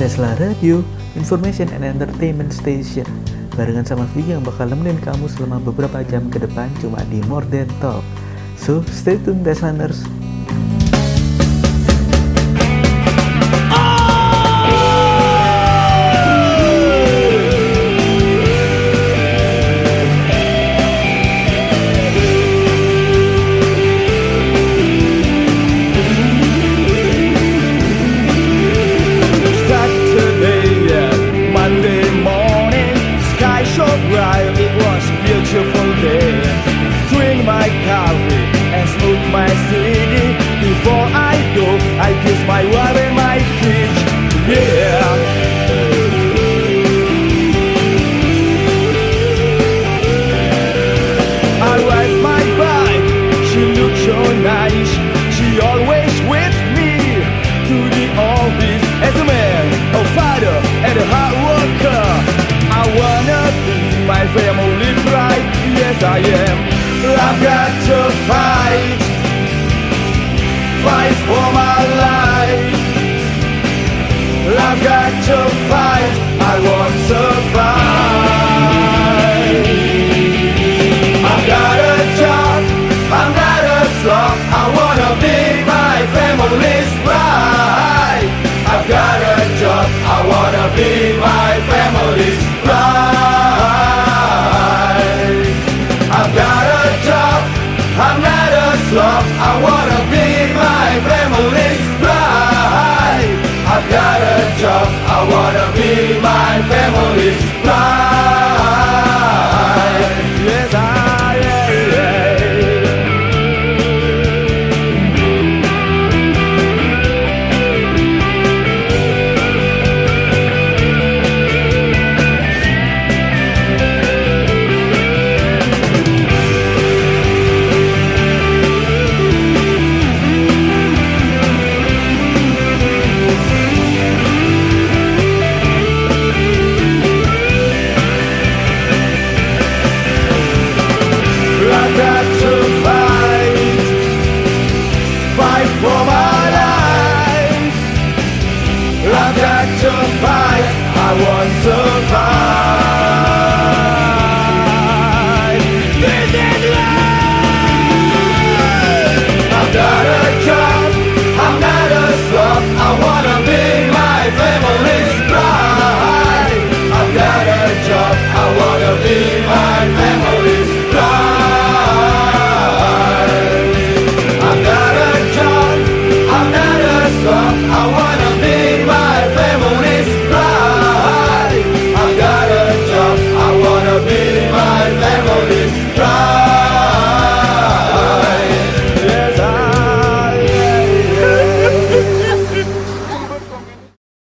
Tesla Radio, Information and Entertainment Station. Barengan sama Vicky yang bakal nemenin kamu selama beberapa jam ke depan cuma di More Than Talk. So, stay tuned Teslaners. Am. I've got to fight, fight for my life. I've got to fight. I won't survive. I've got a job, I'm not a slob. I wanna be my family's bride. I'm not a slob. I wanna I won't survive.